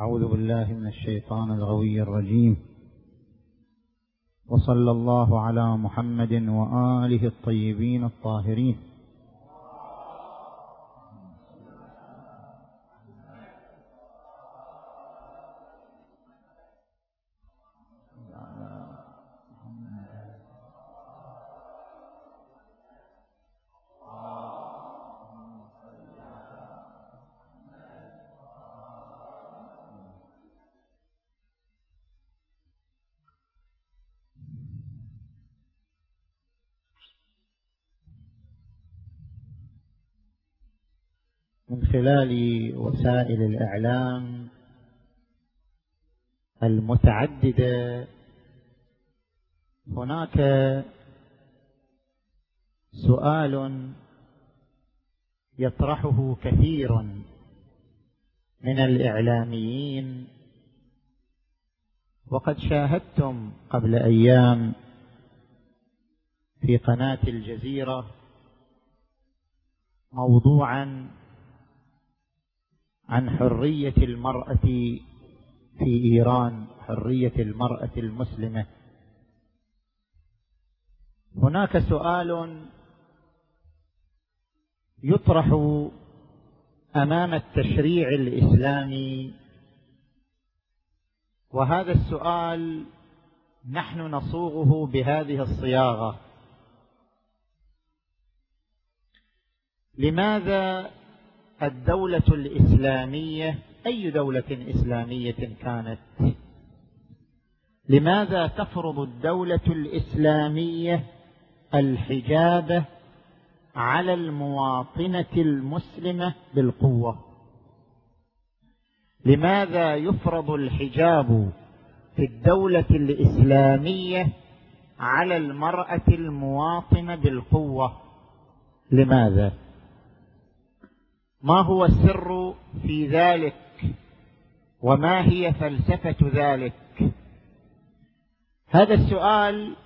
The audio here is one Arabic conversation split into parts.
أعوذ بالله من الشيطان الغوي الرجيم. وصلى الله على محمد وآله الطيبين الطاهرين. وسائل الإعلام المتعددة. هناك سؤال يطرحه كثير من الإعلاميين وقد شاهدتم قبل أيام في قناة الجزيرة موضوعا عن حرية المرأة في إيران حرية المرأة المسلمة. هناك سؤال يطرح أمام التشريع الإسلامي وهذا السؤال نحن نصوغه بهذه الصياغة. لماذا الدولة الإسلامية أي دولة إسلامية كانت؟ لماذا تفرض الدولة الإسلامية الحجاب على المواطنة المسلمة بالقوة؟ لماذا يفرض الحجاب في الدولة الإسلامية على المرأة المواطنة بالقوة؟ لماذا؟ ما هو السر في ذلك؟ وما هي فلسفة ذلك؟ هذا السؤال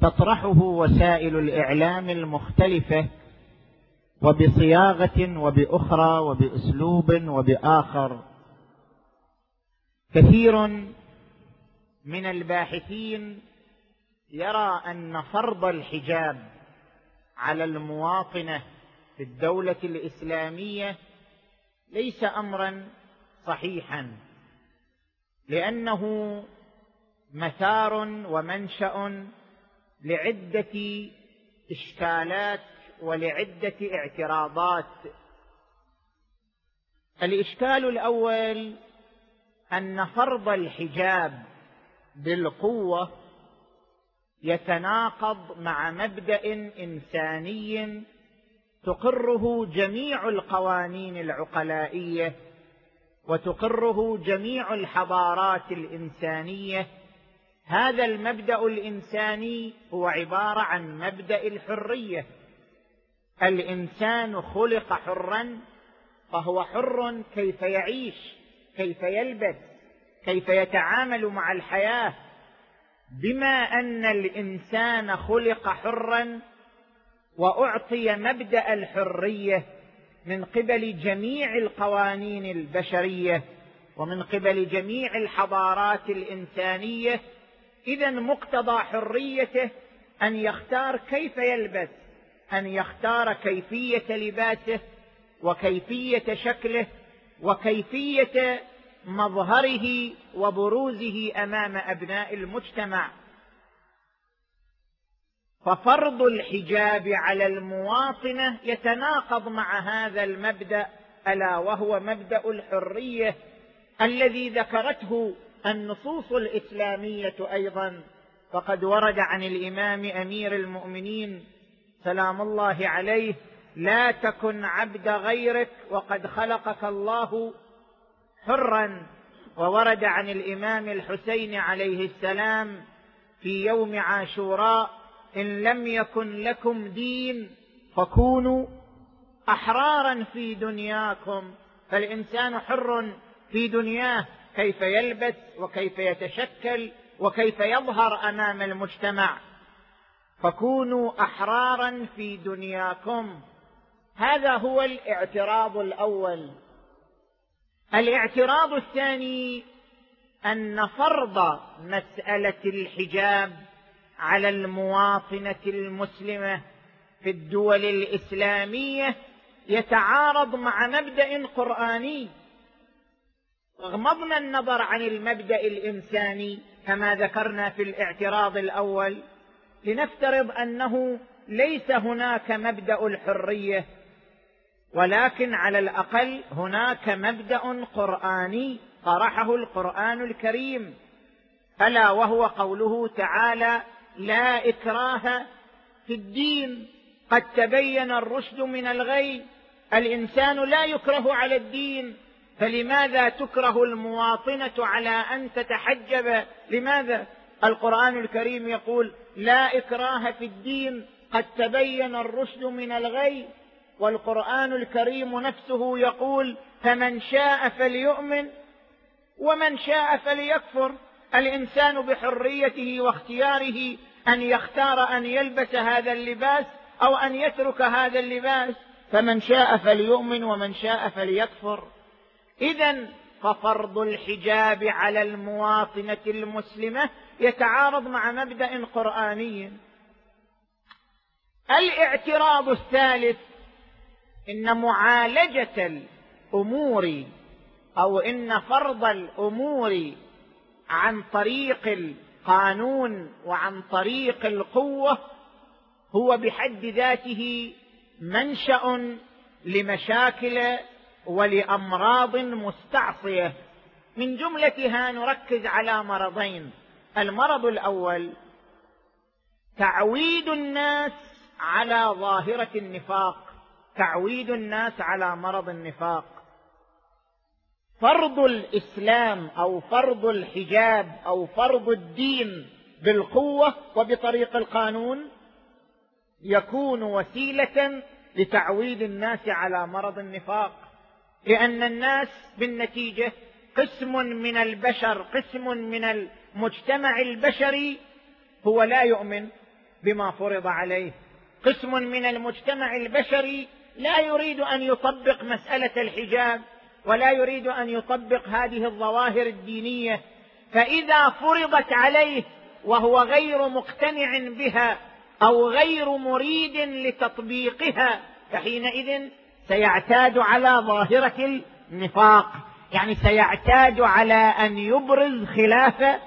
تطرحه وسائل الإعلام المختلفة وبصياغة وبأخرى وبأسلوب وبآخر. كثير من الباحثين يرى أن فرض الحجاب على المواطنة في الدولة الإسلامية ليس أمرا صحيحا لأنه مثار ومنشأ لعدة إشكالات ولعدة اعتراضات. الإشكال الأول أن فرض الحجاب بالقوة يتناقض مع مبدأ إنساني تقره جميع القوانين العقلائية وتقره جميع الحضارات الإنسانية. هذا المبدأ الإنساني هو عبارة عن مبدأ الحرية. الإنسان خلق حرا فهو حر كيف يعيش كيف يلبس كيف يتعامل مع الحياة. بما أن الإنسان خلق حرا وأعطي مبدأ الحرية من قبل جميع القوانين البشرية ومن قبل جميع الحضارات الإنسانية. اذا مقتضى حريته أن يختار كيف يلبس أن يختار كيفية لباسه وكيفية شكله وكيفية مظهره وبروزه أمام أبناء المجتمع. ففرض الحجاب على المواطنة يتناقض مع هذا المبدأ ألا وهو مبدأ الحرية الذي ذكرته النصوص الإسلامية أيضا. فقد ورد عن الإمام أمير المؤمنين سلام الله عليه لا تكن عبد غيرك وقد خلقك الله حرا. وورد عن الإمام الحسين عليه السلام في يوم عاشوراء إن لم يكن لكم دين فكونوا أحرارا في دنياكم. فالإنسان حر في دنياه كيف يلبس وكيف يتشكل وكيف يظهر أمام المجتمع. فكونوا أحرارا في دنياكم. هذا هو الاعتراض الأول. الاعتراض الثاني أن فرض مسألة الحجاب على المواطنة المسلمة في الدول الإسلامية يتعارض مع مبدأ قرآني. غمضنا النظر عن المبدأ الإنساني كما ذكرنا في الاعتراض الأول لنفترض أنه ليس هناك مبدأ الحرية ولكن على الأقل هناك مبدأ قرآني طرحه القرآن الكريم. الا وهو قوله تعالى لا إكراه في الدين. قد تبين الرشد من الغي. الإنسان لا يكره على الدين. فلماذا تكره المواطنة على أن تتحجب؟ لماذا؟ القرآن الكريم يقول لا إكراه في الدين. قد تبين الرشد من الغي. والقرآن الكريم نفسه يقول فمن شاء فليؤمن ومن شاء فليكفر. الإنسان بحريته واختياره أن يختار أن يلبس هذا اللباس أو أن يترك هذا اللباس فمن شاء فليؤمن ومن شاء فليكفر. اذا ففرض الحجاب على المواطنة المسلمة يتعارض مع مبدأ قرآني. الاعتراض الثالث إن معالجة الأمور أو إن فرض الأمور عن طريق القانون وعن طريق القوة هو بحد ذاته منشأ لمشاكل ولأمراض مستعصية. من جملتها نركز على مرضين. المرض الأول تعويد الناس على ظاهرة النفاق. تعويد الناس على مرض النفاق. فرض الإسلام أو فرض الحجاب أو فرض الدين بالقوة وبطريق القانون يكون وسيلة لتعويد الناس على مرض النفاق لأن الناس بالنتيجة قسم من البشر قسم من المجتمع البشري هو لا يؤمن بما فرض عليه. قسم من المجتمع البشري لا يريد أن يطبق مسألة الحجاب ولا يريد أن يطبق هذه الظواهر الدينية فإذا فرضت عليه وهو غير مقتنع بها أو غير مريد لتطبيقها فحينئذ سيعتاد على ظاهرة النفاق. يعني سيعتاد على أن يبرز خلاف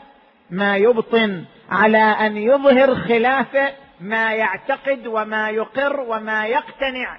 ما يبطن على أن يظهر خلاف ما يعتقد وما يقر وما يقتنع.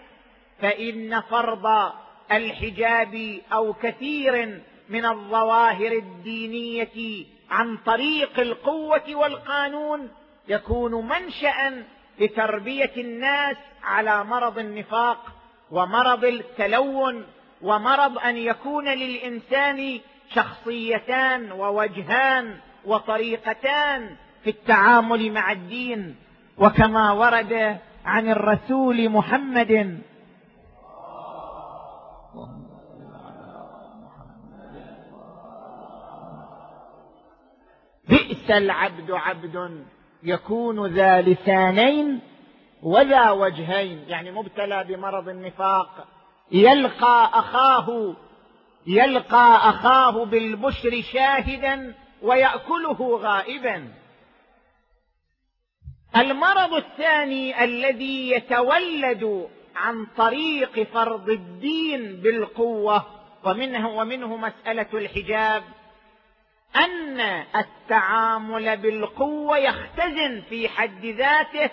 فإن فرض الحجاب أو كثير من الظواهر الدينية عن طريق القوة والقانون يكون منشأ لتربية الناس على مرض النفاق ومرض التلون ومرض أن يكون للإنسان شخصيتان ووجهان وطريقتان في التعامل مع الدين. وكما ورد عن الرسول محمد بئس العبد عبد يكون ذا لسانين وذا وجهين يعني مبتلى بمرض النفاق يلقى أخاه يلقى أخاه بالبشر شاهدا ويأكله غائبا. المرض الثاني الذي يتولد عن طريق فرض الدين بالقوة ومنه ومنه مسألة الحجاب. أن التعامل بالقوة يختزن في حد ذاته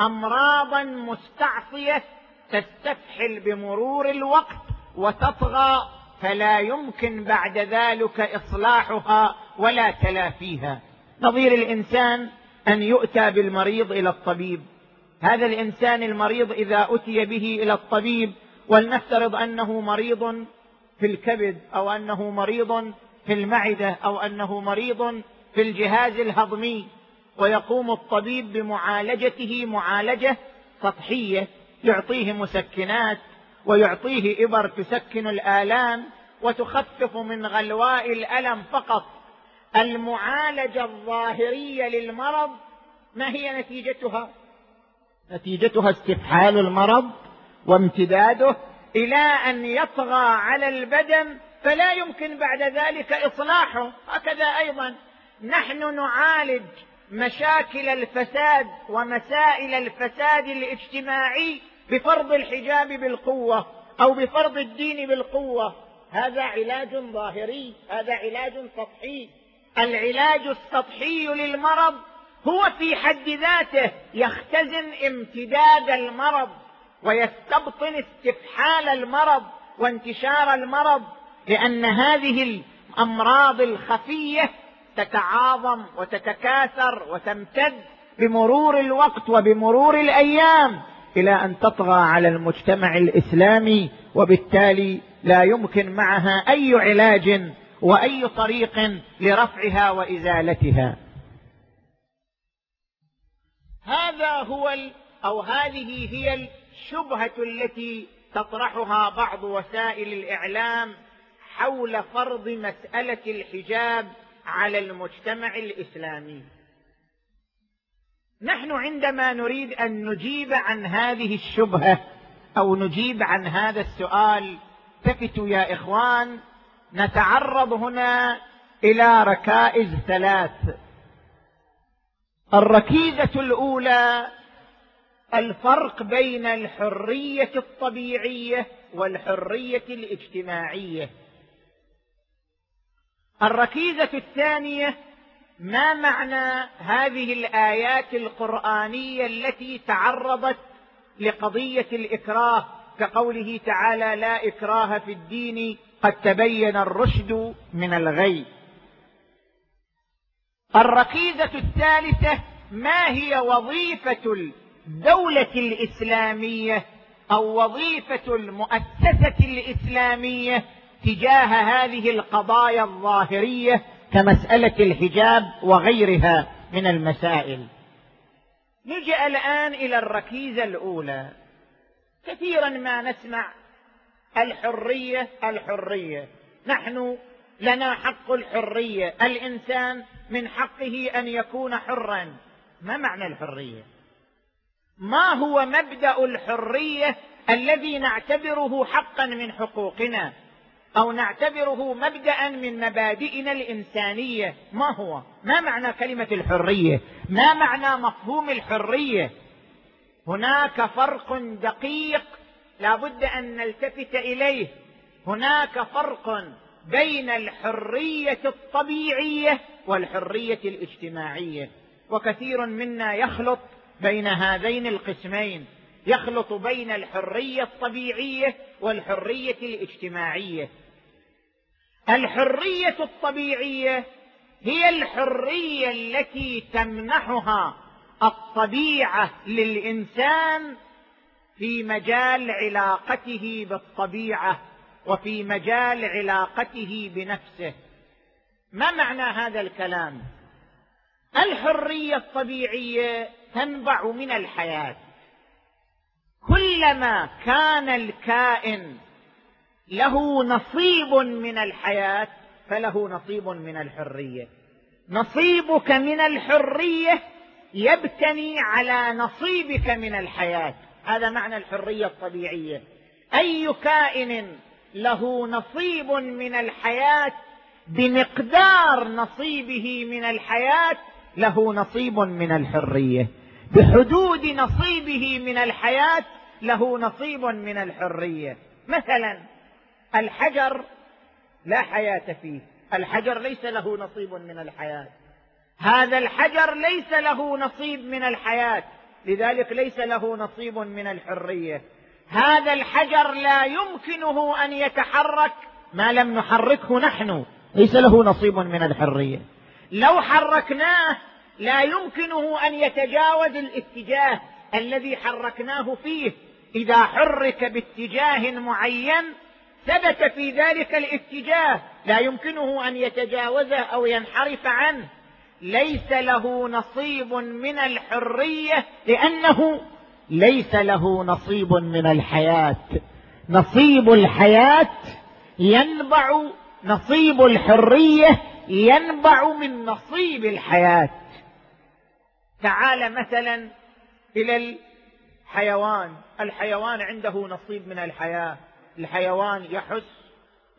امراضا مستعصية تستفحل بمرور الوقت وتطغى فلا يمكن بعد ذلك إصلاحها ولا تلافيها نظير الإنسان أن يؤتى بالمريض إلى الطبيب. هذا الإنسان المريض إذا أتي به إلى الطبيب ولنفترض أنه مريض في الكبد أو أنه مريض في المعدة أو أنه مريض في الجهاز الهضمي ويقوم الطبيب بمعالجته معالجة سطحية يعطيه مسكنات ويعطيه إبر تسكن الآلام وتخفف من غلواء الألم فقط. المعالجة الظاهرية للمرض ما هي نتيجتها؟ نتيجتها استفحال المرض وامتداده إلى أن يطغى على البدن فلا يمكن بعد ذلك إصلاحه. هكذا أيضا نحن نعالج مشاكل الفساد ومسائل الفساد الاجتماعي بفرض الحجاب بالقوة أو بفرض الدين بالقوة. هذا علاج ظاهري هذا علاج سطحي. العلاج السطحي للمرض هو في حد ذاته يختزن امتداد المرض ويستبطن استفحال المرض وانتشار المرض. لأن هذه الأمراض الخفية تتعاظم وتتكاثر وتمتد بمرور الوقت وبمرور الأيام إلى أن تطغى على المجتمع الإسلامي وبالتالي لا يمكن معها أي علاج وأي طريق لرفعها وإزالتها. هذا هو أو هذه هي الشبهة التي تطرحها بعض وسائل الإعلام حول فرض مسألة الحجاب على المجتمع الإسلامي. نحن عندما نريد أن نجيب عن هذه الشبهة أو نجيب عن هذا السؤال التفتوا يا إخوان نتعرض هنا إلى ركائز ثلاث. الركيزة الأولى الفرق بين الحرية الطبيعية والحرية الاجتماعية. الركيزة الثانية ما معنى هذه الآيات القرآنية التي تعرضت لقضية الإكراه كقوله تعالى لا إكراه في الدين قد تبين الرشد من الغي. الركيزة الثالثة ما هي وظيفة الدولة الإسلامية أو وظيفة المؤسسة الإسلامية تجاه هذه القضايا الظاهرية كمسألة الحجاب وغيرها من المسائل. نجي الآن إلى الركيزة الأولى. كثيرا ما نسمع الحرية الحرية. نحن لنا حق الحرية. الإنسان من حقه أن يكون حرا. ما معنى الحرية؟ ما هو مبدأ الحرية الذي نعتبره حقا من حقوقنا؟ أو نعتبره مبدا من مبادئنا الإنسانية. ما هو؟ ما معنى كلمة الحرية؟ ما معنى مفهوم الحرية؟ هناك فرق دقيق لا بد أن نلتفت إليه. هناك فرق بين الحرية الطبيعية والحرية الاجتماعية. وكثير منا يخلط بين هذين القسمين. يخلط بين الحرية الطبيعية والحرية الاجتماعية. الحرية الطبيعية هي الحرية التي تمنحها الطبيعة للإنسان في مجال علاقته بالطبيعة وفي مجال علاقته بنفسه. ما معنى هذا الكلام؟ الحرية الطبيعية تنبع من الحياة. كلما كان الكائن له نصيب من الحياة فله نصيب من الحرية. نصيبك من الحرية يبتني على نصيبك من الحياة. هذا معنى الحرية الطبيعية. أي كائن له نصيب من الحياة بمقدار نصيبه من الحياة له نصيب من الحرية. بحدود نصيبه من الحياة له نصيب من الحرية. مثلا الحجر لا حياة فيه. الحجر ليس له نصيب من الحياة. هذا الحجر ليس له نصيب من الحياة. لذلك ليس له نصيب من الحرية. هذا الحجر لا يمكنه أن يتحرك ما لم نحركه نحن. ليس له نصيب من الحرية. لو حركناه لا يمكنه أن يتجاوز الاتجاه الذي حركناه فيه. إذا حرك باتجاه معين ثبت في ذلك الاتجاه لا يمكنه أن يتجاوزه أو ينحرف عنه. ليس له نصيب من الحرية لأنه ليس له نصيب من الحياة. نصيب الحياة ينبع نصيب الحرية ينبع من نصيب الحياة. تعال مثلا إلى الحيوان. الحيوان عنده نصيب من الحياة. الحيوان يحس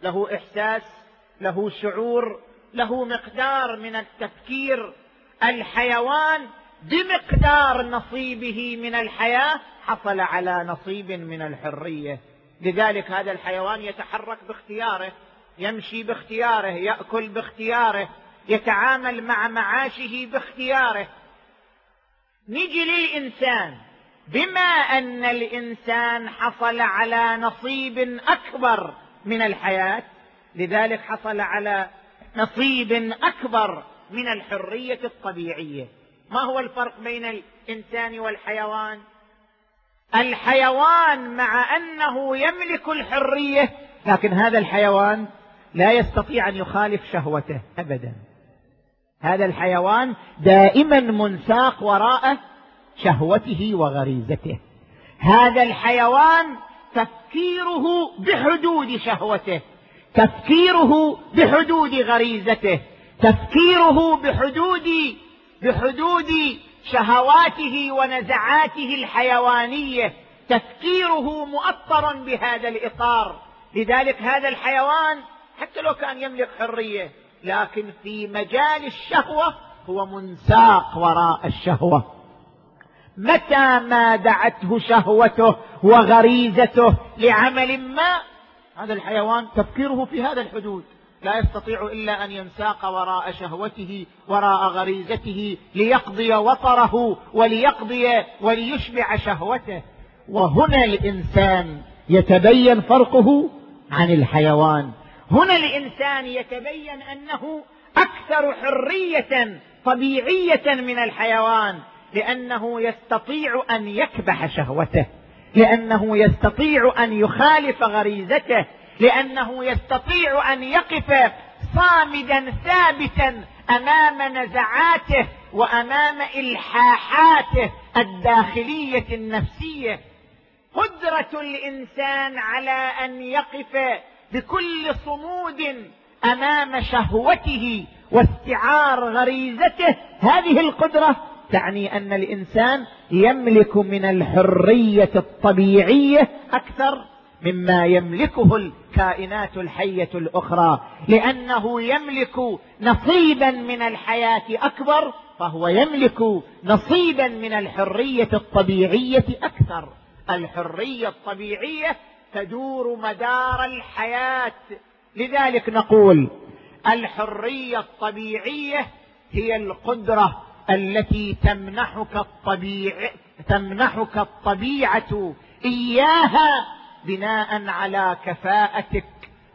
له إحساس له شعور له مقدار من التفكير. الحيوان بمقدار نصيبه من الحياة حصل على نصيب من الحرية. لذلك هذا الحيوان يتحرك باختياره يمشي باختياره يأكل باختياره يتعامل مع معاشه باختياره. نجي للإنسان بما أن الإنسان حصل على نصيب أكبر من الحياة لذلك حصل على نصيب أكبر من الحرية الطبيعية. ما هو الفرق بين الإنسان والحيوان؟ الحيوان مع أنه يملك الحرية لكن هذا الحيوان لا يستطيع أن يخالف شهوته ابدا. هذا الحيوان دائما منساق وراء شهوته وغريزته. هذا الحيوان تفكيره بحدود شهوته تفكيره بحدود غريزته تفكيره بحدود بحدود شهواته ونزعاته الحيوانية. تفكيره مؤطرا بهذا الإطار. لذلك هذا الحيوان حتى لو كان يملك حرية لكن في مجال الشهوة هو منساق وراء الشهوة. متى ما دعته شهوته وغريزته لعمل ما؟ هذا الحيوان تفكيره في هذا الحدود. لا يستطيع إلا أن ينساق وراء شهوته وراء غريزته ليقضي وطره وليقضي وليشبع شهوته. وهنا الإنسان يتبين فرقه عن الحيوان. هنا الإنسان يتبين أنه أكثر حرية طبيعية من الحيوان. لأنه يستطيع أن يكبح شهوته لأنه يستطيع أن يخالف غريزته لأنه يستطيع أن يقف صامدا ثابتا أمام نزعاته وأمام الحاحاته الداخلية النفسية. قدرة الإنسان على أن يقف بكل صمود أمام شهوته واستعار غريزته هذه القدرة تعني أن الإنسان يملك من الحرية الطبيعية أكثر مما يملكه الكائنات الحية الأخرى. لأنه يملك نصيبا من الحياة أكبر فهو يملك نصيبا من الحرية الطبيعية أكثر. الحرية الطبيعية تدور مدار الحياة. لذلك نقول الحرية الطبيعية هي القدرة التي تمنحك الطبيعه تمنحك الطبيعة إياها بناء على كفاءتك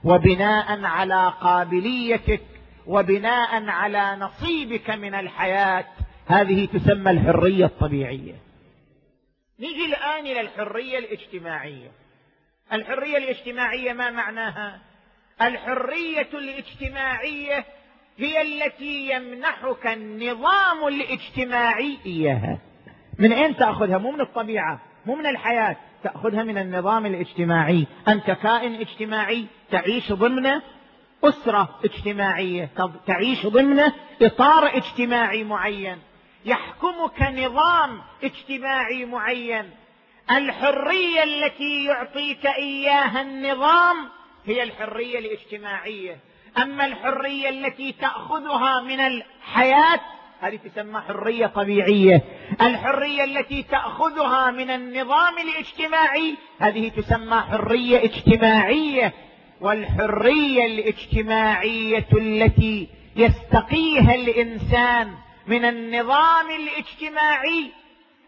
وبناء على قابليتك وبناء على نصيبك من الحياة. هذه تسمى الحرية الطبيعية. نجي الآن إلى الحرية الاجتماعية. الحرية الاجتماعية ما معناها؟ الحرية الاجتماعية هي التي يمنحك النظام الاجتماعي إياها. من أين تأخذها؟ مو من الطبيعة مو من الحياة. تأخذها من النظام الاجتماعي. أنت كائن اجتماعي تعيش ضمن أسرة اجتماعية تعيش ضمن إطار اجتماعي معين. يحكمك نظام اجتماعي معين. الحرية التي يعطيك إياها النظام هي الحرية الاجتماعية. أما الحرية التي تأخذها من الحياة هذه تسمى حرية طبيعية. الحرية التي تأخذها من النظام الاجتماعي هذه تسمى حرية اجتماعية. والحرية الاجتماعية التي يستقيها الإنسان من النظام الاجتماعي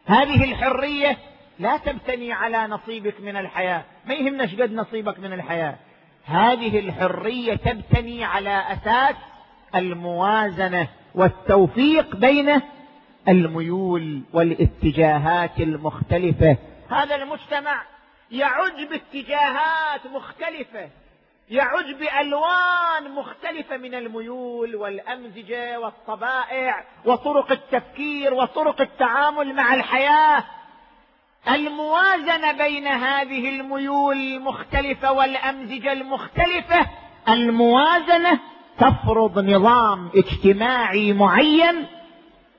هذه الحرية لا تبتني على نصيبك من الحياة. ما يهمنا قد نصيبك من الحياة. هذه الحرية تبتني على أساس الموازنة والتوفيق بين الميول والاتجاهات المختلفة. هذا المجتمع يعج باتجاهات مختلفة يعج بألوان مختلفة من الميول والأمزجة والطبائع وطرق التفكير وطرق التعامل مع الحياة. الموازنة بين هذه الميول المختلفة والأمزجة المختلفة الموازنة تفرض نظام اجتماعي معين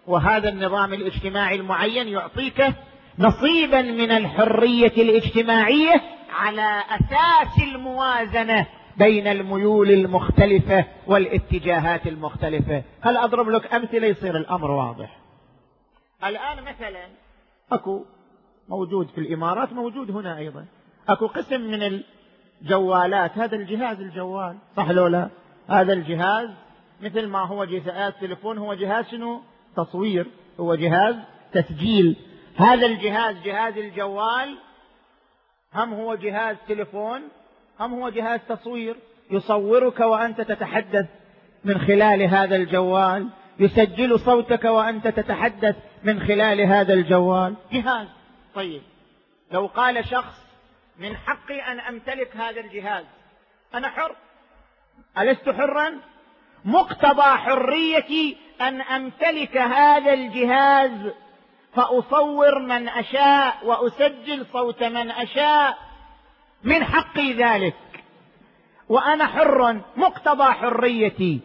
وهذا النظام الاجتماعي المعين يعطيك نصيبا من الحرية الاجتماعية على أساس الموازنة بين الميول المختلفة والاتجاهات المختلفة. هل أضرب لك أمثلة؟ يصير الأمر واضح. الآن مثلا أكو موجود في الإمارات موجود هنا أيضا. أكو قسم من الجوالات هذا الجهاز الجوال صح لو لا؟ هذا الجهاز مثل ما هو جهاز تليفون هو جهاز شنو؟ تصوير هو جهاز تسجيل. هذا الجهاز جهاز الجوال هم هو جهاز تليفون هم هو جهاز تصوير. يصورك وأنت تتحدث من خلال هذا الجوال يسجل صوتك وأنت تتحدث من خلال هذا الجوال. جهاز. طيب لو قال شخص من حقي أن أمتلك هذا الجهاز أنا حر؟ ألست حرا؟ مقتضى حريتي أن أمتلك هذا الجهاز فأصور من أشاء وأسجل صوت من أشاء. من حقي ذلك. وأنا حر مقتضى حريتي.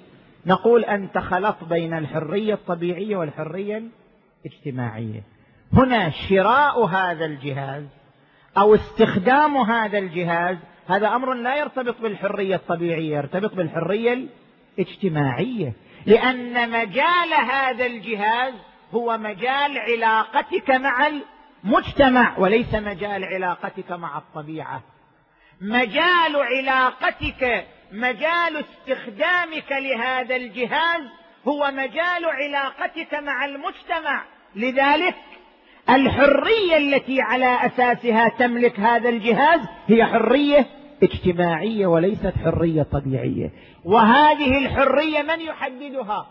نقول أنت خلط بين الحرية الطبيعية والحرية الاجتماعية. هنا شراء هذا الجهاز أو استخدام هذا الجهاز هذا أمر لا يرتبط بالحرية الطبيعية يرتبط بالحرية الاجتماعية لأن مجال هذا الجهاز هو مجال علاقتك مع المجتمع وليس مجال علاقتك مع الطبيعة. مجال علاقتك مجال استخدامك لهذا الجهاز هو مجال علاقتك مع المجتمع. لذلك الحرية التي على أساسها تملك هذا الجهاز هي حرية اجتماعية وليست حرية طبيعية. وهذه الحرية من يحددها؟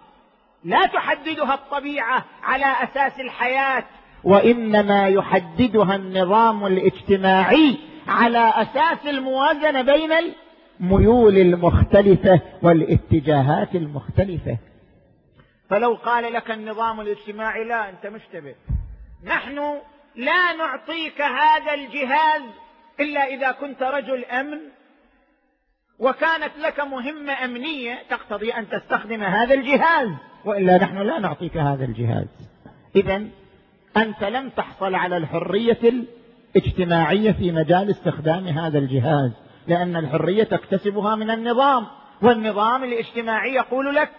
لا تحددها الطبيعة على أساس الحياة وإنما يحددها النظام الاجتماعي على أساس الموازنة بين الميول المختلفة والاتجاهات المختلفة. فلو قال لك النظام الاجتماعي لا أنت مشتبه. نحن لا نعطيك هذا الجهاز إلا إذا كنت رجل أمن وكانت لك مهمة أمنية تقتضي أن تستخدم هذا الجهاز وإلا نحن لا نعطيك هذا الجهاز. اذا أنت لم تحصل على الحرية الاجتماعية في مجال استخدام هذا الجهاز لأن الحرية تكتسبها من النظام والنظام الاجتماعي يقول لك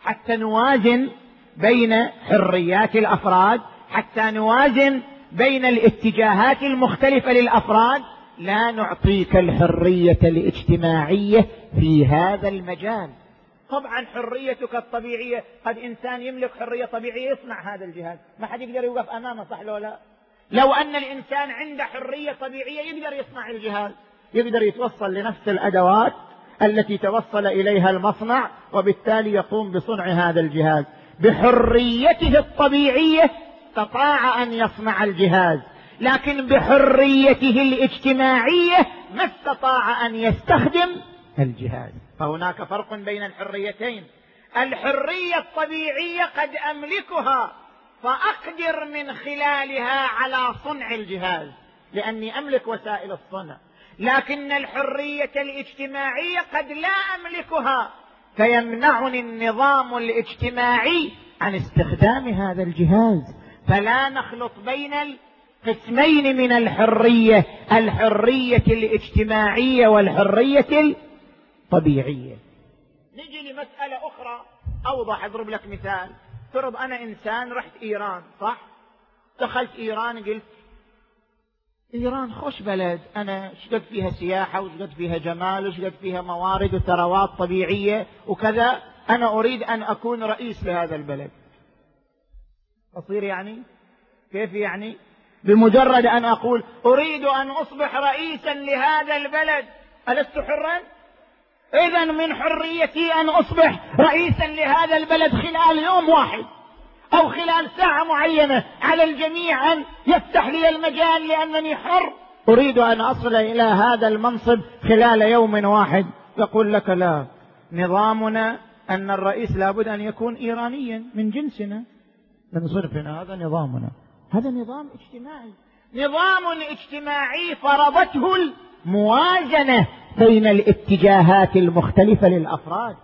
حتى نوازن بين حريات الأفراد حتى نوازن بين الاتجاهات المختلفة للأفراد. لا نعطيك الحرية الاجتماعية في هذا المجال. طبعا حريتك الطبيعية قد إنسان يملك حرية طبيعية يصنع هذا الجهاز. ما حد يقدر يوقف أمامه صح لو لا؟ لو أن الإنسان عنده حرية طبيعية يقدر يصنع الجهاز. يقدر يتوصل لنفس الأدوات التي توصل إليها المصنع وبالتالي يقوم بصنع هذا الجهاز. بحريته الطبيعية استطاع أن يصنع الجهاز لكن بحريته الاجتماعية ما استطاع أن يستخدم الجهاز. فهناك فرق بين الحريتين. الحرية الطبيعية قد أملكها فأقدر من خلالها على صنع الجهاز لأني أملك وسائل الصنع. لكن الحرية الاجتماعية قد لا أملكها فيمنعني النظام الاجتماعي عن استخدام هذا الجهاز. فلا نخلط بين القسمين من الحرية الحرية الاجتماعية والحرية الطبيعية. نجي لمسألة أخرى أوضح أضرب لك مثال. فرض أنا إنسان رحت إيران صح؟ دخلت إيران قلت إيران خوش بلد. أنا شقد فيها سياحة وشقد فيها جمال وشقد فيها موارد وثروات طبيعية وكذا. أنا أريد أن أكون رئيس لهذا البلد. أصير يعني؟ كيف يعني؟ بمجرد أن أقول أريد أن أصبح رئيسا لهذا البلد. ألست حرا؟ إذا من حريتي أن أصبح رئيسا لهذا البلد خلال يوم واحد أو خلال ساعة معينة. على الجميع أن يفتح لي المجال لأنني حر. أريد أن أصل إلى هذا المنصب خلال يوم واحد. يقول لك لا. نظامنا أن الرئيس لابد أن يكون إيرانيا من جنسنا. من صرفنا هذا نظامنا. هذا نظام اجتماعي. نظام اجتماعي فرضته الموازنة بين الاتجاهات المختلفة للأفراد.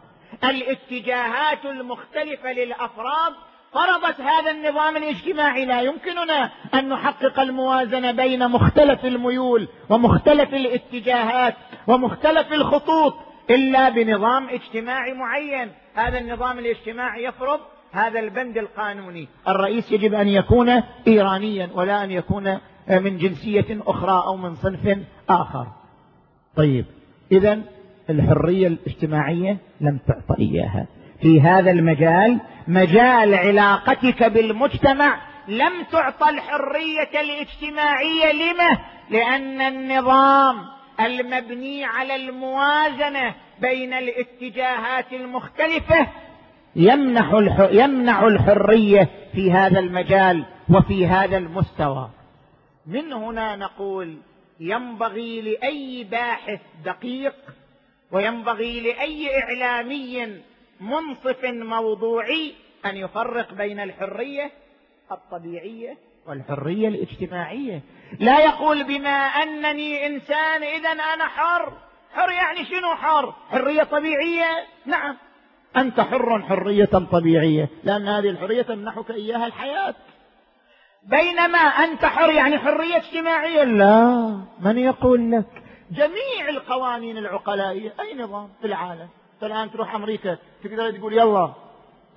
الاتجاهات المختلفة للأفراد فرضت هذا النظام الاجتماعي. لا يمكننا أن نحقق الموازنة بين مختلف الميول ومختلف الاتجاهات ومختلف الخطوط إلا بنظام اجتماعي معين. هذا النظام الاجتماعي يفرض هذا البند القانوني. الرئيس يجب أن يكون إيرانيا ولا أن يكون من جنسية أخرى أو من صنف آخر. طيب إذا الحرية الاجتماعية لم تعطى إياها. في هذا المجال مجال علاقتك بالمجتمع لم تعطى الحرية الاجتماعية. لما؟ لأن النظام المبني على الموازنة بين الاتجاهات المختلفة يمنح يمنع الحرية في هذا المجال وفي هذا المستوى. من هنا نقول ينبغي لأي باحث دقيق وينبغي لأي إعلامي منصف موضوعي أن يفرق بين الحرية الطبيعية والحرية الاجتماعية. لا يقول بما أنني إنسان إذا أنا حر. حر يعني شنو حر؟ حرية طبيعية؟ نعم. أنت حر حرية طبيعية. لأن هذه الحرية تمنحك إياها الحياة. بينما أنت حر يعني حرية اجتماعية. لا من يقول لك؟ جميع القوانين العقلائية. أي نظام في العالم؟ الآن تروح أمريكا تقدر تقول يلا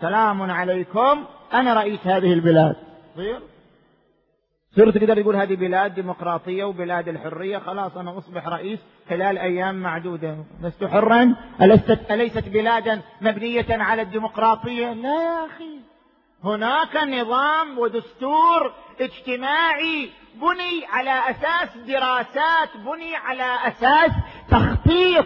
سلام عليكم أنا رئيس هذه البلاد. صير صرت تقدر تقول هذه بلاد ديمقراطية وبلاد الحرية خلاص أنا أصبح رئيس خلال أيام معدودة. لست حرا؟ أليست, أليست بلادا مبنية على الديمقراطية؟ لا يا أخي. هناك نظام ودستور اجتماعي بني على أساس دراسات بني على أساس تخطيط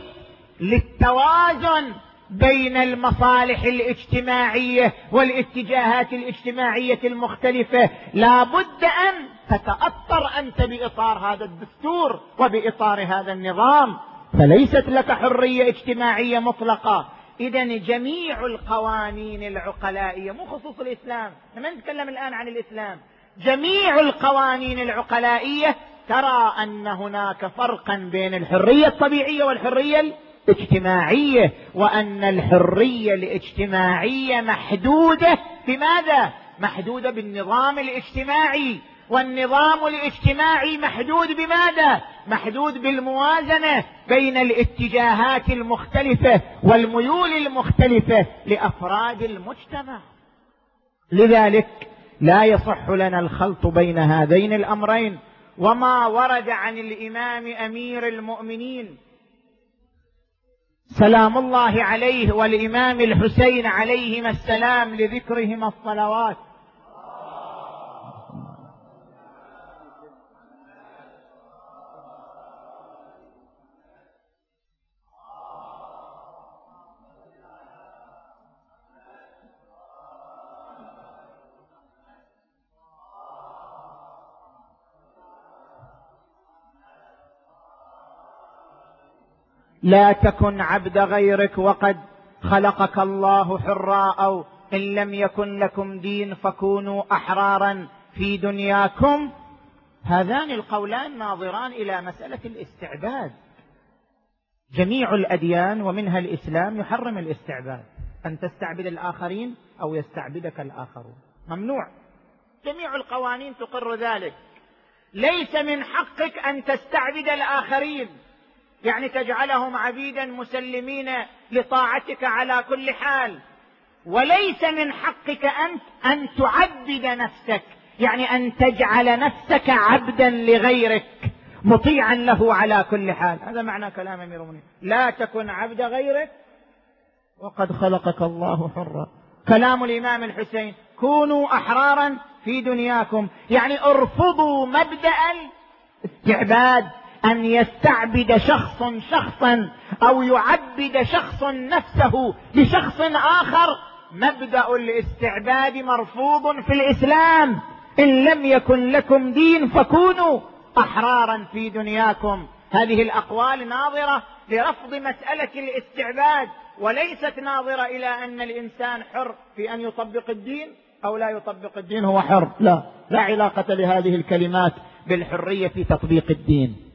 للتوازن بين المصالح الاجتماعية والاتجاهات الاجتماعية المختلفة لا بد أن تتاثر أنت بإطار هذا الدستور وبإطار هذا النظام. فليست لك حرية اجتماعية مطلقة. اذا جميع القوانين العقلائية مو خصوص الإسلام ما نتكلم الآن عن الإسلام. جميع القوانين العقلائية ترى أن هناك فرقا بين الحرية الطبيعية والحرية اجتماعيه وأن الحرية الاجتماعية محدودة. بماذا؟ محدودة بالنظام الاجتماعي. والنظام الاجتماعي محدود بماذا؟ محدود بالموازنة بين الاتجاهات المختلفة والميول المختلفة لأفراد المجتمع. لذلك لا يصح لنا الخلط بين هذين الأمرين. وما ورد عن الإمام أمير المؤمنين سلام الله عليه والامام الحسين عليهما السلام لذكرهما الصلوات. لا تكن عبد غيرك وقد خلقك الله حرا أو إن لم يكن لكم دين فكونوا أحرارا في دنياكم. هذان القولان ناظران إلى مسألة الاستعباد. جميع الأديان ومنها الإسلام يحرم الاستعباد. أن تستعبد الآخرين أو يستعبدك الآخرون. ممنوع. جميع القوانين تقر ذلك. ليس من حقك أن تستعبد الآخرين. يعني تجعلهم عبيدا مسلمين لطاعتك على كل حال. وليس من حقك انت أن تعبد نفسك. يعني أن تجعل نفسك عبدا لغيرك. مطيعا له على كل حال. هذا معنى كلام أمير المؤمنين. لا تكن عبد غيرك. وقد خلقك الله حرا. كلام الإمام الحسين. كونوا أحرارا في دنياكم. يعني ارفضوا مبدأ الاستعباد. أن يستعبد شخص شخصا أو يعبد شخص نفسه لشخص آخر. مبدأ الاستعباد مرفوض في الإسلام. إن لم يكن لكم دين فكونوا أحرارا في دنياكم. هذه الأقوال ناظرة لرفض مسألة الاستعباد وليست ناظرة إلى أن الإنسان حر في أن يطبق الدين أو لا يطبق الدين. هو حر. لا لا علاقة لهذه الكلمات بالحرية في تطبيق الدين.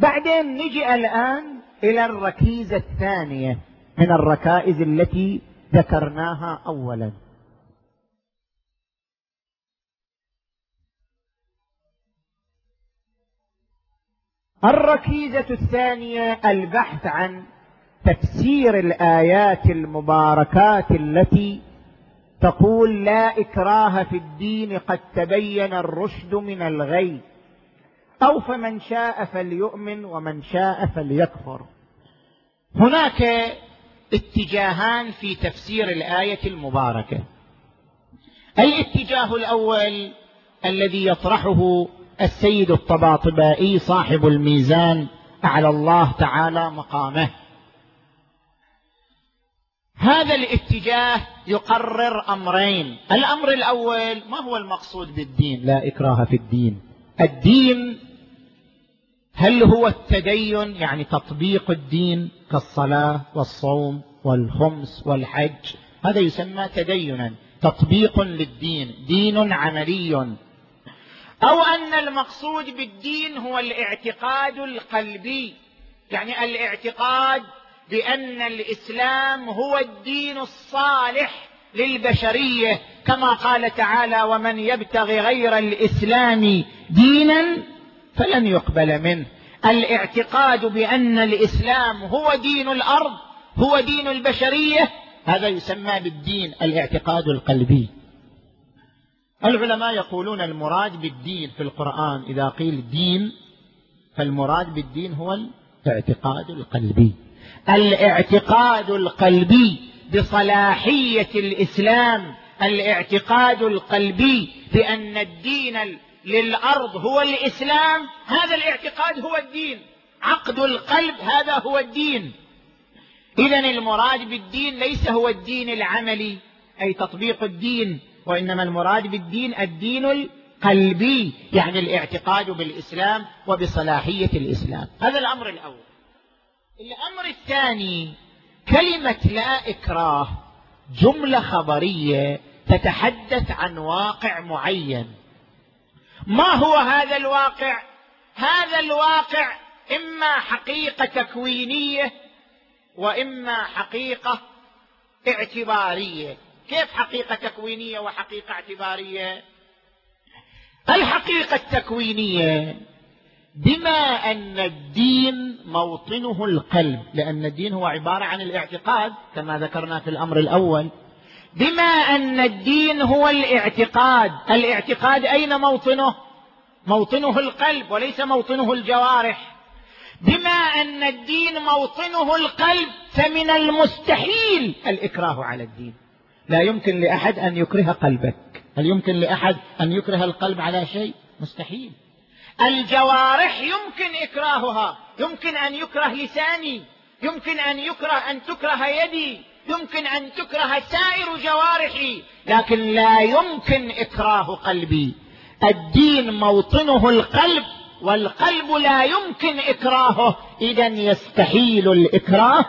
بعدين نجي الآن إلى الركيزة الثانية من الركائز التي ذكرناها أولا. الركيزة الثانية البحث عن تفسير الآيات المباركات التي تقول لا إكراه في الدين قد تبين الرشد من الغي. أو فمن شاء فليؤمن ومن شاء فليكفر. هناك اتجاهان في تفسير الآية المباركة. الاتجاه الأول الذي يطرحه السيد الطباطبائي صاحب الميزان أعلى الله تعالى مقامه. هذا الاتجاه يقرر أمرين. الأمر الأول ما هو المقصود بالدين؟ لا إكراه في الدين. الدين هل هو التدين يعني تطبيق الدين كالصلاة والصوم والخمس والحج؟ هذا يسمى تدينا تطبيق للدين دين عملي. أو أن المقصود بالدين هو الاعتقاد القلبي يعني الاعتقاد بأن الإسلام هو الدين الصالح للبشرية. كما قال تعالى ومن يبتغي غير الإسلام دينا فلن يقبل منه. الاعتقاد بأن الإسلام هو دين الأرض هو دين البشرية هذا يسمى بالدين الاعتقاد القلبي. العلماء يقولون المراد بالدين في القرآن إذا قيل دين فالمراد بالدين هو الاعتقاد القلبي. الاعتقاد القلبي بصلاحية الإسلام الاعتقاد القلبي بأن الدين للأرض هو الإسلام هذا الاعتقاد هو الدين. عقد القلب هذا هو الدين. اذا المراد بالدين ليس هو الدين العملي أي تطبيق الدين وإنما المراد بالدين الدين القلبي يعني الاعتقاد بالإسلام وبصلاحية الإسلام. هذا الأمر الأول. الأمر الثاني كلمة لا إكراه جملة خبرية تتحدث عن واقع معين. ما هو هذا الواقع؟ هذا الواقع إما حقيقة تكوينية وإما حقيقة اعتبارية. كيف حقيقة تكوينية وحقيقة اعتبارية؟ الحقيقة التكوينية بما أن الدين موطنه القلب لأن الدين هو عبارة عن الاعتقاد كما ذكرنا في الأمر الأول بما أن الدين هو الاعتقاد. الاعتقاد أين موطنه؟ موطنه القلب وليس موطنه الجوارح. بما أن الدين موطنه القلب فمن المستحيل الإكراه على الدين. لا يمكن لأحد أن يكره قلبك. هل يمكن لأحد أن يكره القلب على شيء؟ مستحيل. الجوارح يمكن إكراهها. يمكن أن يكره لساني. يمكن أن يكره أن تكره يدي. يمكن أن تكره سائر جوارحي لكن لا يمكن إكراه قلبي. الدين موطنه القلب والقلب لا يمكن إكراهه. اذا يستحيل الإكراه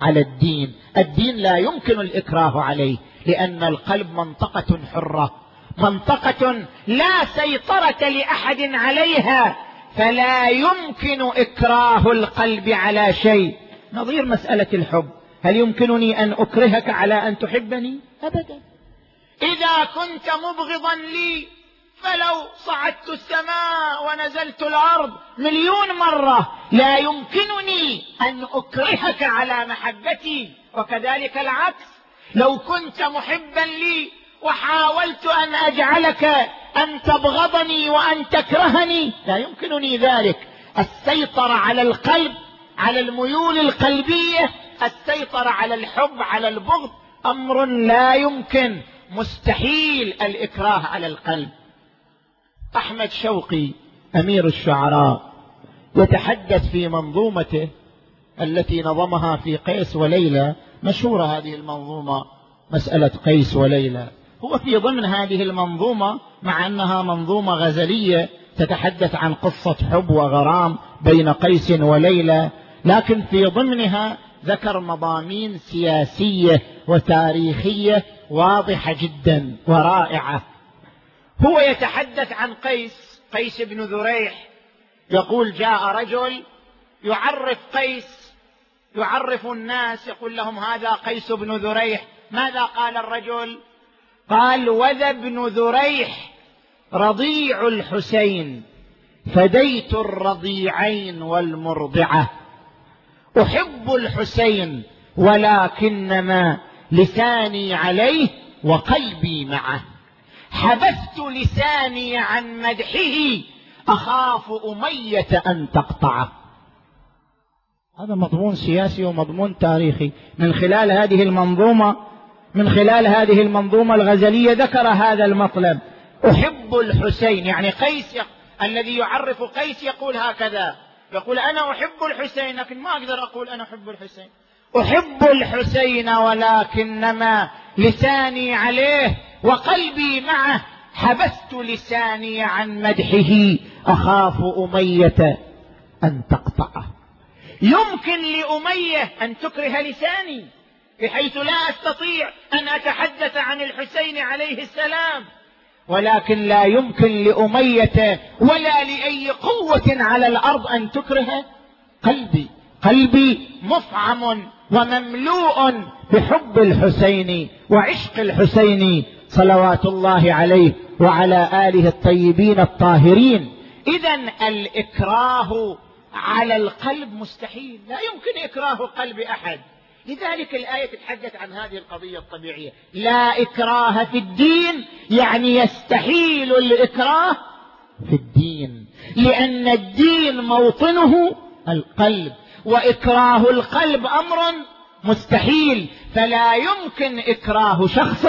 على الدين. الدين لا يمكن الإكراه عليه لأن القلب منطقة حرة. منطقة لا سيطرة لأحد عليها فلا يمكن إكراه القلب على شيء. نظير مسألة الحب. هل يمكنني أن أكرهك على أن تحبني؟ ابدا. إذا كنت مبغضا لي فلو صعدت السماء ونزلت الأرض مليون مرة لا يمكنني أن أكرهك على محبتي. وكذلك العكس. لو كنت محبا لي وحاولت أن أجعلك أن تبغضني وأن تكرهني لا يمكنني ذلك. السيطرة على القلب على الميول القلبية السيطرة على الحب على البغض أمر لا يمكن. مستحيل الإكراه على القلب. أحمد شوقي أمير الشعراء يتحدث في منظومته التي نظمها في قيس وليلى. مشهورة هذه المنظومة مسألة قيس وليلى. هو في ضمن هذه المنظومة مع أنها منظومة غزلية تتحدث عن قصة حب وغرام بين قيس وليلى. لكن في ضمنها ذكر مضامين سياسية وتاريخية واضحة جدا ورائعة. هو يتحدث عن قيس قيس بن ذريح. يقول جاء رجل يعرف قيس يعرف الناس يقول لهم هذا قيس بن ذريح. ماذا قال الرجل؟ قال وذا بن ذريح رضيع الحسين فديت الرضيعين والمرضعة. أحب الحسين ولكنما لساني عليه وقلبي معه. حبست لساني عن مدحه أخاف أمية أن تقطعه. هذا مضمون سياسي ومضمون تاريخي. من خلال هذه المنظومة من خلال هذه المنظومة الغزلية ذكر هذا المطلب. أحب الحسين يعني قيس الذي يعرف قيس يقول هكذا. يقول أنا أحب الحسين لكن ما أقدر أقول أنا أحب الحسين. أحب الحسين ولكنما لساني عليه وقلبي معه. حبست لساني عن مدحه أخاف أمية أن تقطعه. يمكن لأمية أن تكره لساني بحيث لا أستطيع أن أتحدث عن الحسين عليه السلام. ولكن لا يمكن لأمية ولا لأي قوة على الأرض أن تكره قلبي. قلبي مفعم ومملوء بحب الحسين وعشق الحسين صلوات الله عليه وعلى آله الطيبين الطاهرين. إذا الإكراه على القلب مستحيل. لا يمكن إكراه قلب أحد. لذلك الآية تتحدث عن هذه القضية الطبيعية. لا إكراه في الدين يعني يستحيل الإكراه في الدين لأن الدين موطنه القلب وإكراه القلب أمر مستحيل فلا يمكن إكراه شخص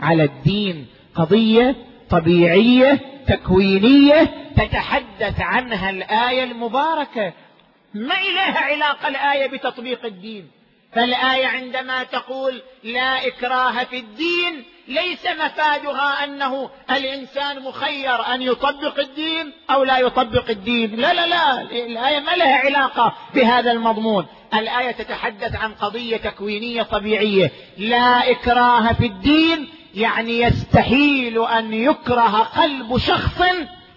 على الدين. قضية طبيعية تكوينية تتحدث عنها الآية المباركة. ما إليها علاقة الآية بتطبيق الدين. فالآية عندما تقول لا إكراه في الدين ليس مفادها أنه الإنسان مخير أن يطبق الدين أو لا يطبق الدين. لا لا لا الآية ما لها علاقة بهذا المضمون. الآية تتحدث عن قضية تكوينية طبيعية. لا إكراه في الدين يعني يستحيل أن يكره قلب شخص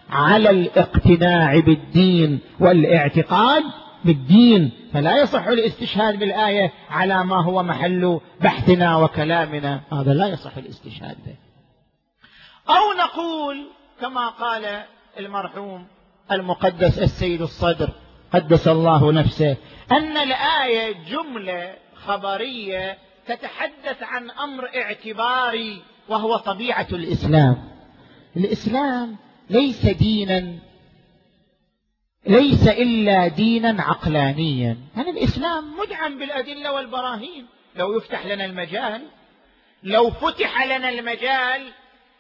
على الاقتناع بالدين والاعتقاد بالدين فلا يصح الاستشهاد بالآية على ما هو محل بحثنا وكلامنا. هذا لا يصح الاستشهاد به. أو نقول كما قال المرحوم المقدس السيد الصدر قدس الله نفسه أن الآية جملة خبرية تتحدث عن أمر اعتباري وهو طبيعة الإسلام. الإسلام ليس دينا ليس إلا دينا عقلانيا. يعني الإسلام مدعم بالأدلة والبراهين. لو يفتح لنا المجال لو فتح لنا المجال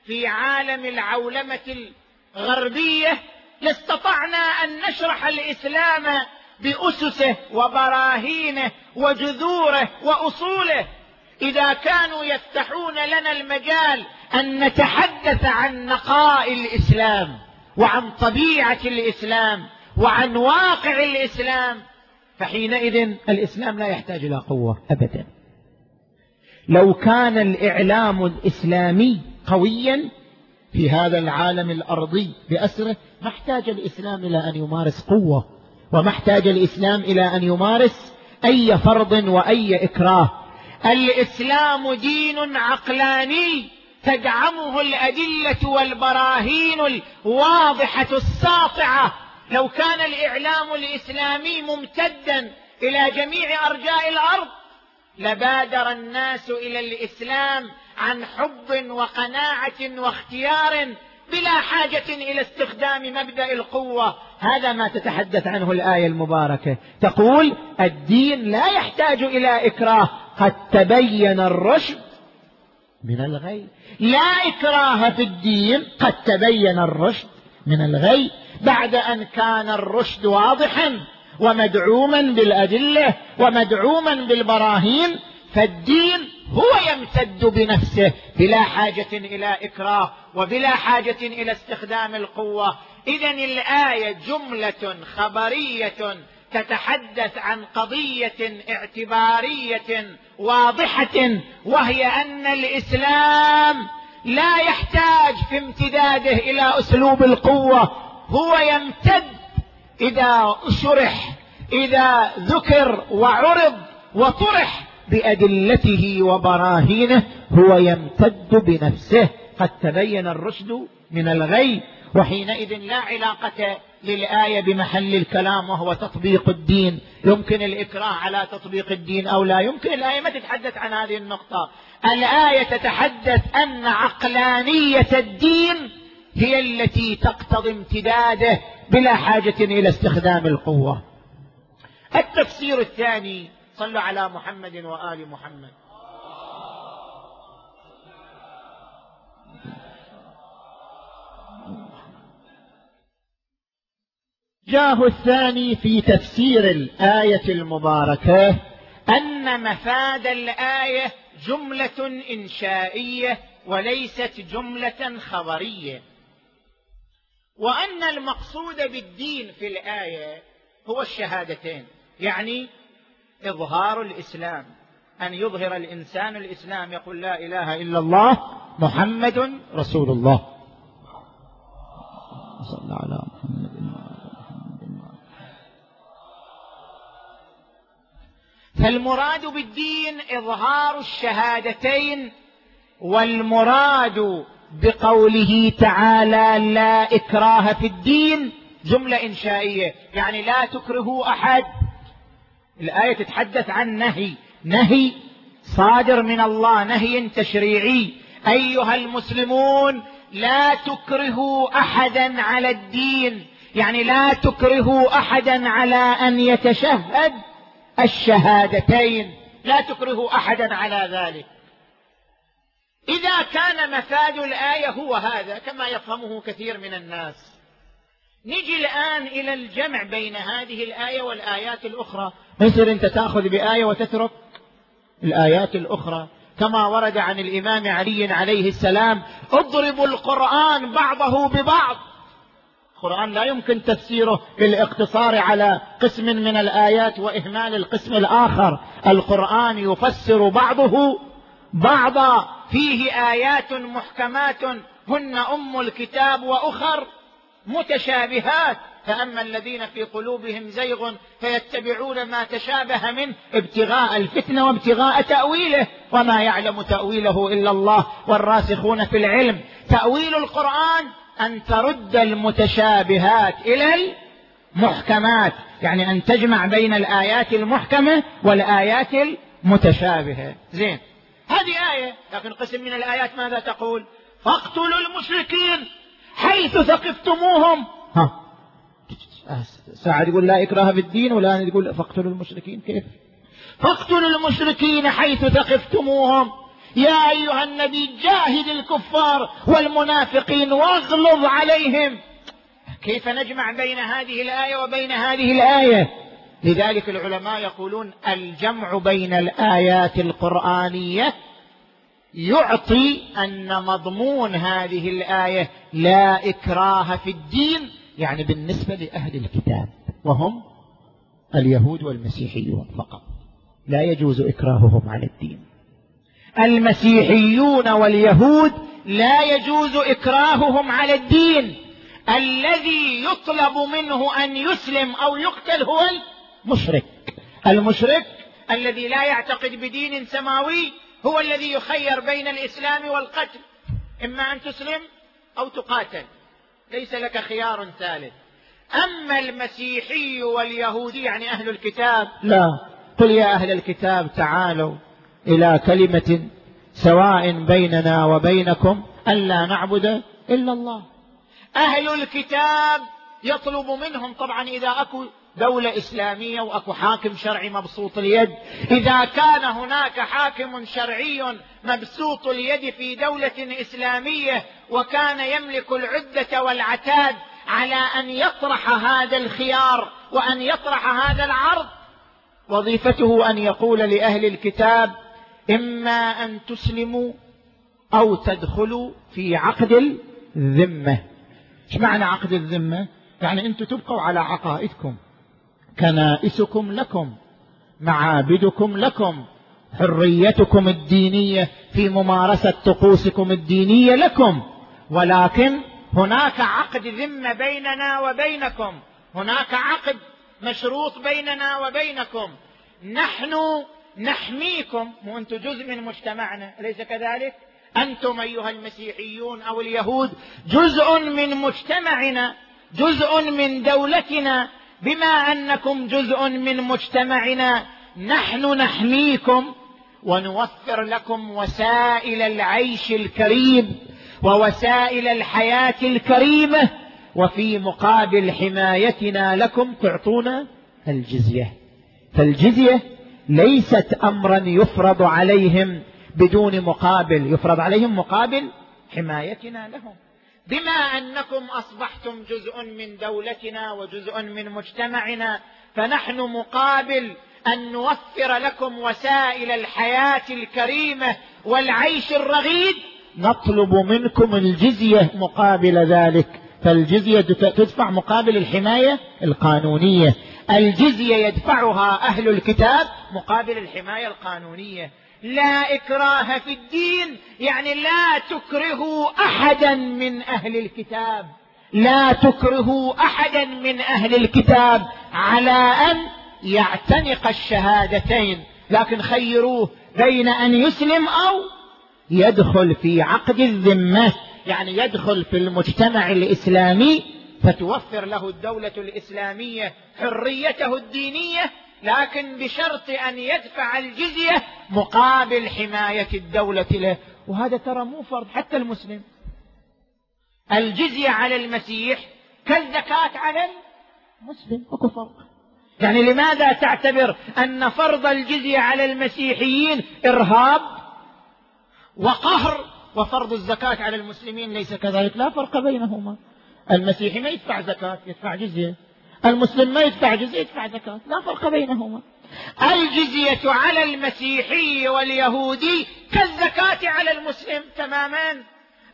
في عالم العولمة الغربية لاستطعنا أن نشرح الإسلام بأسسه وبراهينه وجذوره وأصوله. إذا كانوا يفتحون لنا المجال أن نتحدث عن نقاء الإسلام وعن طبيعة الإسلام وعن واقع الإسلام فحينئذ الإسلام لا يحتاج إلى قوة ابدا. لو كان الإعلام الإسلامي قويا في هذا العالم الأرضي بأسره ما احتاج الإسلام إلى أن يمارس قوة وما احتاج الإسلام إلى أن يمارس أي فرض وأي إكراه. الإسلام دين عقلاني تدعمه الأدلة والبراهين الواضحة الساطعة لو كان الإعلام الإسلامي ممتدا إلى جميع أرجاء الأرض لبادر الناس إلى الإسلام عن حب وقناعة واختيار بلا حاجة إلى استخدام مبدأ القوة. هذا ما تتحدث عنه الآية المباركة. تقول الدين لا يحتاج إلى إكراه. قد تبين الرشد من الغي. لا إكراه في الدين. قد تبين الرشد من الغي. بعد أن كان الرشد واضحا ومدعوما بالأدلة ومدعوما بالبراهين فالدين هو يمتد بنفسه بلا حاجة إلى إكراه وبلا حاجة إلى استخدام القوة. اذا الآية جملة خبرية تتحدث عن قضية اعتبارية واضحة وهي أن الإسلام لا يحتاج في امتداده إلى أسلوب القوة هو يمتد إذا شرح إذا ذكر وعرض وطرح بأدلته وبراهينه هو يمتد بنفسه. قد تبين الرشد من الغي وحينئذ لا علاقة للآية بمحل الكلام وهو تطبيق الدين. يمكن الإكراه على تطبيق الدين أو لا. يمكن الآية ما تتحدث عن هذه النقطة. الآية تتحدث أن عقلانية الدين هي التي تقتضي امتداده بلا حاجة إلى استخدام القوة. التفسير الثاني صلوا على محمد وآل محمد. جاه الثاني في تفسير الآية المباركة أن مفاد الآية جملة إنشائية وليست جملة خبرية. وأن المقصود بالدين في الآية هو الشهادتين يعني إظهار الإسلام أن يظهر الإنسان الإسلام يقول لا إله إلا الله محمد رسول الله. صلى على محمد. فالمراد بالدين إظهار الشهادتين والمراد بقوله تعالى لا إكراه في الدين جملة إنشائية. يعني لا تكرهوا أحد. الآية تتحدث عن نهي. نهي صادر من الله نهي تشريعي. أيها المسلمون لا تكرهوا أحدا على الدين. يعني لا تكرهوا أحدا على أن يتشهد الشهادتين. لا تكرهوا أحدا على ذلك. إذا كان مفاد الآية هو هذا كما يفهمه كثير من الناس. نجي الآن إلى الجمع بين هذه الآية والآيات الأخرى. يصير أنت تأخذ بآية وتترك الآيات الأخرى. كما ورد عن الإمام علي عليه السلام اضربوا القرآن بعضه ببعض. القرآن لا يمكن تفسيره بالاقتصار على قسم من الآيات وإهمال القسم الآخر. القرآن يفسر بعضه بعضا. فيه آيات محكمات هن أم الكتاب وأخر متشابهات. فأما الذين في قلوبهم زيغ فيتبعون ما تشابه منه ابتغاء الفتنة وابتغاء تأويله. وما يعلم تأويله إلا الله والراسخون في العلم. تأويل القرآن أن ترد المتشابهات إلى المحكمات يعني أن تجمع بين الآيات المحكمة والآيات المتشابهة. زين. هذه آية لكن قسم من الآيات ماذا تقول؟ فاقتلوا المشركين حيث ثقفتموهم. ها. ساعة يقول لا إكراه في الدين ولا يقول فاقتلوا المشركين كيف؟ فاقتلوا المشركين حيث ثقفتموهم. يا أيها النبي جاهد الكفار والمنافقين واغلظ عليهم. كيف نجمع بين هذه الآية وبين هذه الآية؟ لذلك العلماء يقولون الجمع بين الآيات القرآنية يعطي أن مضمون هذه الآية لا إكراه في الدين يعني بالنسبة لأهل الكتاب وهم اليهود والمسيحيون فقط. لا يجوز إكراههم على الدين. المسيحيون واليهود لا يجوز إكراههم على الدين. الذي يطلب منه أن يسلم أو يقتل هو المشرك المشرك الذي لا يعتقد بدين سماوي هو الذي يخير بين الإسلام والقتل. إما أن تسلم أو تقاتل. ليس لك خيار ثالث. أما المسيحي واليهودي يعني أهل الكتاب لا. قل يا أهل الكتاب تعالوا إلى كلمة سواء بيننا وبينكم ألا نعبد إلا الله. أهل الكتاب يطلب منهم طبعا إذا أكو دولة إسلامية وأكو حاكم شرعي مبسوط اليد. إذا كان هناك حاكم شرعي مبسوط اليد في دولة إسلامية وكان يملك العدة والعتاد على أن يطرح هذا الخيار وأن يطرح هذا العرض وظيفته أن يقول لأهل الكتاب إما أن تسلموا أو تدخلوا في عقد الذمة. إيش معنى عقد الذمة؟ يعني أنتم تبقوا على عقائدكم. كنائسكم لكم معابدكم لكم حريتكم الدينية في ممارسة طقوسكم الدينية لكم. ولكن هناك عقد ذمه بيننا وبينكم هناك عقد مشروط بيننا وبينكم. نحن نحميكم وأنتم جزء من مجتمعنا أليس كذلك؟ أنتم أيها المسيحيون أو اليهود جزء من مجتمعنا جزء من دولتنا بما أنكم جزء من مجتمعنا نحن نحميكم ونوفر لكم وسائل العيش الكريم ووسائل الحياة الكريمة وفي مقابل حمايتنا لكم تعطونا الجزية. فالجزية ليست أمرا يفرض عليهم بدون مقابل يفرض عليهم مقابل حمايتنا لهم. بما أنكم أصبحتم جزء من دولتنا وجزء من مجتمعنا فنحن مقابل أن نوفر لكم وسائل الحياة الكريمة والعيش الرغيد. نطلب منكم الجزية مقابل ذلك. فالجزية تدفع مقابل الحماية القانونية. الجزية يدفعها أهل الكتاب مقابل الحماية القانونية. لا إكراه في الدين يعني لا تكرهوا أحدا من أهل الكتاب. لا تكرهوا أحدا من أهل الكتاب على أن يعتنق الشهادتين. لكن خيروه بين أن يسلم أو يدخل في عقد الذمة. يعني يدخل في المجتمع الإسلامي فتوفر له الدولة الإسلامية حريته الدينية لكن بشرط أن يدفع الجزية مقابل حماية الدولة له. وهذا ترى مو فرض حتى المسلم. الجزية على المسيح كالزكاة على المسلم أكو فرق. يعني لماذا تعتبر أن فرض الجزية على المسيحيين إرهاب وقهر وفرض الزكاة على المسلمين ليس كذلك؟ لا فرق بينهما. المسيحي ما يدفع زكاة يدفع جزية. المسلم ما يدفع جزية يدفع زكاة. لا فرق بينهما. الجزية على المسيحي واليهودي كالزكاة على المسلم تماما.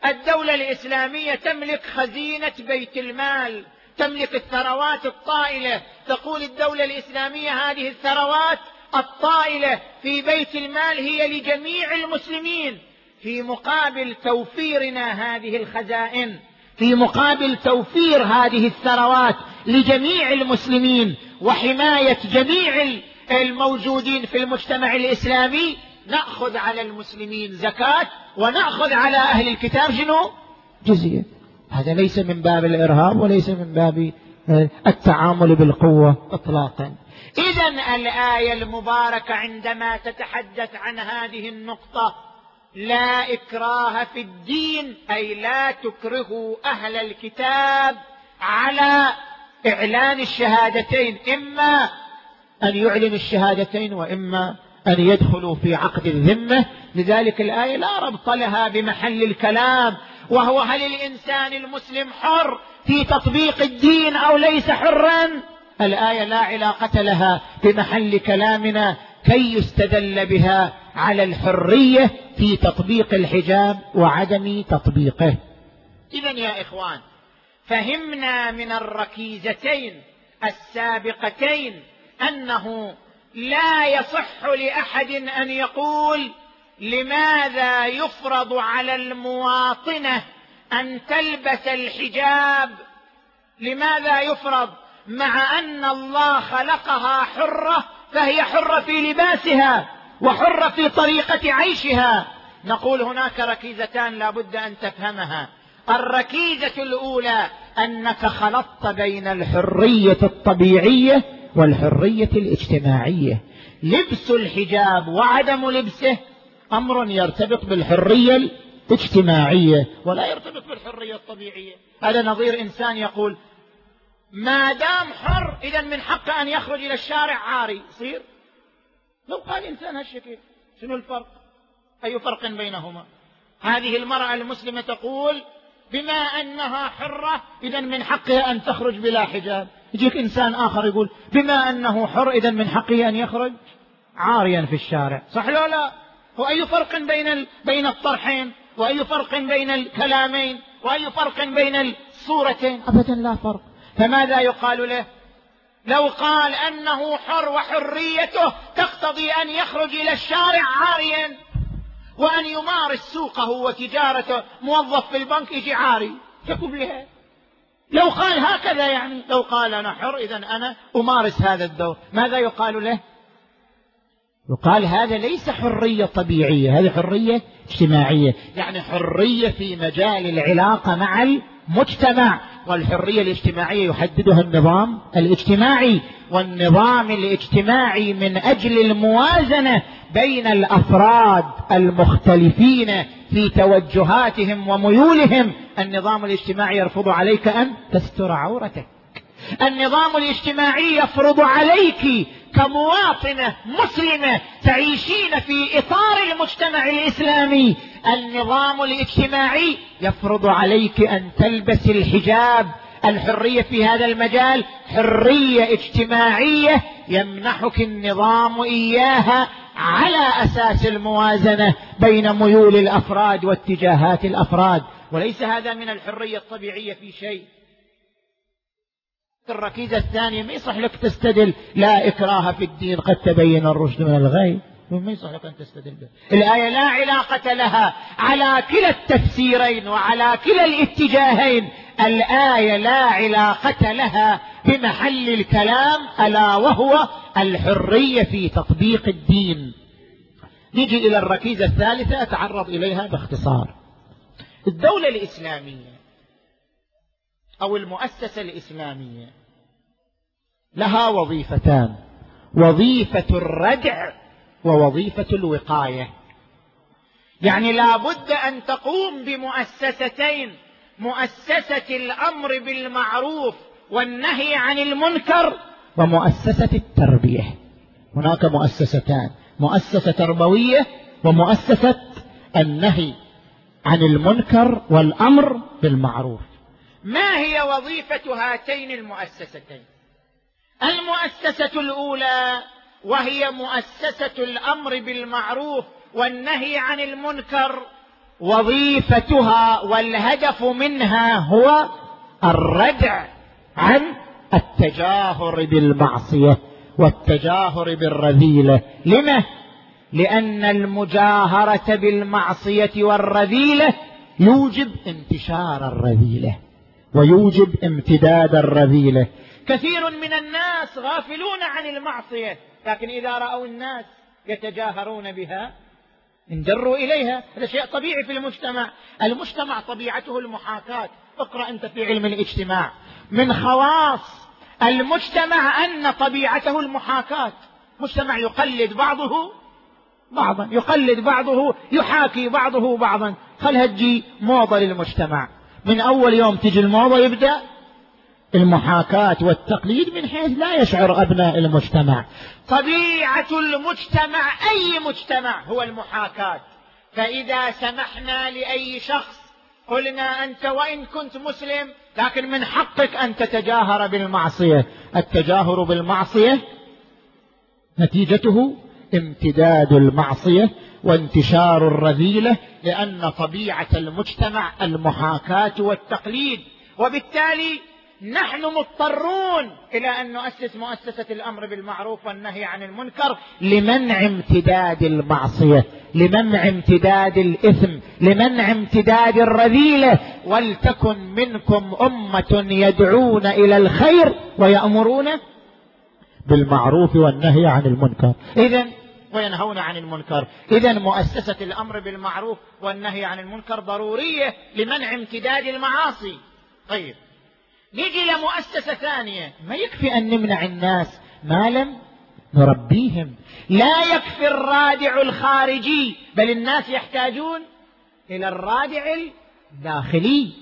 الدولة الإسلامية تملك خزينة بيت المال تملك الثروات الطائلة. تقول الدولة الإسلامية هذه الثروات الطائلة في بيت المال هي لجميع المسلمين. في مقابل توفيرنا هذه الخزائن في مقابل توفير هذه الثروات لجميع المسلمين وحماية جميع الموجودين في المجتمع الإسلامي نأخذ على المسلمين زكاة ونأخذ على أهل الكتاب شنو؟ جزية هذا ليس من باب الإرهاب وليس من باب التعامل بالقوة اطلاقا اذا الآية المباركة عندما تتحدث عن هذه النقطة لا إكراه في الدين أي لا تكرهوا أهل الكتاب على إعلان الشهادتين إما أن يعلن الشهادتين وإما أن يدخلوا في عقد الذمة. لذلك الآية لا ربط لها بمحل الكلام وهو هل الإنسان المسلم حر في تطبيق الدين أو ليس حرا؟ الآية لا علاقة لها بمحل كلامنا كي يستدل بها على الحرية في تطبيق الحجاب وعدم تطبيقه. اذا يا إخوان فهمنا من الركيزتين السابقتين أنه لا يصح لأحد أن يقول لماذا يفرض على المواطنة أن تلبس الحجاب؟ لماذا يفرض؟ مع أن الله خلقها حرة فهي حرة في لباسها. وحره في طريقة عيشها. نقول هناك ركيزتان لا بد أن تفهمها. الركيزة الأولى أنك خلطت بين الحرية الطبيعية والحرية الاجتماعية. لبس الحجاب وعدم لبسه أمر يرتبط بالحرية الاجتماعية ولا يرتبط بالحرية الطبيعية. هذا نظير إنسان يقول ما دام حر اذا من حقه أن يخرج إلى الشارع عاري. يصير؟ لو قال انسان هالشكل شنو الفرق؟ أي فرق بينهما؟ هذه المرأة المسلمة تقول بما أنها حرة إذا من حقها أن تخرج بلا حجاب. يجيك إنسان آخر يقول بما أنه حر إذا من حقه أن يخرج عاريا في الشارع. صح لو لا؟ هو أي فرق بين بين الطرحين؟ واي فرق بين الكلامين؟ واي فرق بين الصورتين؟ ابدا لا فرق. فماذا يقال له؟ لو قال أنه حر وحريته تقتضي أن يخرج إلى الشارع عاريا وأن يمارس سوقه وتجارته موظف في البنك يجي عاري. تكب لها لو قال هكذا يعني. لو قال أنا حر إذا أنا أمارس هذا الدور. ماذا يقال له؟ يقال هذا ليس حرية طبيعية هذه حرية اجتماعية. يعني حرية في مجال العلاقة مع المجتمع. والحرية الاجتماعية يحددها النظام الاجتماعي والنظام الاجتماعي من أجل الموازنة بين الأفراد المختلفين في توجهاتهم وميولهم. النظام الاجتماعي يرفض عليك أن تستر عورتك. النظام الاجتماعي يفرض عليك كمواطنة مسلمة تعيشين في إطار المجتمع الإسلامي النظام الاجتماعي يفرض عليك أن تلبسي الحجاب الحرية في هذا المجال حرية اجتماعية يمنحك النظام إياها على أساس الموازنة بين ميول الأفراد واتجاهات الأفراد. وليس هذا من الحرية الطبيعية في شيء. الركيزة الثانية ما يصح لك تستدل لا إكراه في الدين قد تبين الرشد من الغي. ما يصح لك أن تستدل به. الآية لا علاقة لها على كلا التفسيرين وعلى كلا الاتجاهين. الآية لا علاقة لها بمحل الكلام ألا وهو الحرية في تطبيق الدين. نجي إلى الركيزة الثالثة أتعرض إليها باختصار. الدولة الإسلامية أو المؤسسة الإسلامية. لها وظيفتان. وظيفة الردع ووظيفة الوقاية. يعني لا بد أن تقوم بمؤسستين. مؤسسة الأمر بالمعروف والنهي عن المنكر ومؤسسة التربية. هناك مؤسستان. مؤسسة تربوية ومؤسسة النهي عن المنكر والأمر بالمعروف. ما هي وظيفة هاتين المؤسستين؟ المؤسسة الأولى وهي مؤسسة الأمر بالمعروف والنهي عن المنكر. وظيفتها والهدف منها هو الردع عن التجاهر بالمعصية والتجاهر بالرذيلة. لما؟ لأن المجاهرة بالمعصية والرذيلة يوجب انتشار الرذيلة. ويوجب امتداد الرذيلة. كثير من الناس غافلون عن المعصية لكن إذا رأوا الناس يتجاهرون بها انجروا إليها. هذا شيء طبيعي في المجتمع. المجتمع طبيعته المحاكاة. اقرأ أنت في علم الاجتماع. من خواص المجتمع أن طبيعته المحاكاة. مجتمع يقلد بعضه بعضا يقلد بعضه يحاكي بعضه بعضا. خلها تجي موضة للمجتمع. من أول يوم تجي الموضة يبدأ المحاكاة والتقليد من حيث لا يشعر أبناء المجتمع. طبيعة المجتمع أي مجتمع هو المحاكاة؟ فإذا سمحنا لأي شخص قلنا أنت وإن كنت مسلم لكن من حقك أن تتجاهر بالمعصية. التجاهر بالمعصية نتيجته امتداد المعصية. وانتشار الرذيلة لأن طبيعة المجتمع المحاكاة والتقليد. وبالتالي نحن مضطرون إلى أن نؤسس مؤسسة الأمر بالمعروف والنهي عن المنكر لمنع امتداد المعصية لمنع امتداد الإثم لمنع امتداد الرذيلة. ولتكن منكم أمة يدعون إلى الخير ويأمرون بالمعروف والنهي عن المنكر. اذا وينهون عن المنكر. اذا مؤسسة الأمر بالمعروف والنهي عن المنكر ضرورية لمنع امتداد المعاصي. طيب. نيجي لمؤسسة ثانية. ما يكفي أن نمنع الناس ما لم نربيهم؟ لا يكفي الرادع الخارجي بل الناس يحتاجون إلى الرادع الداخلي.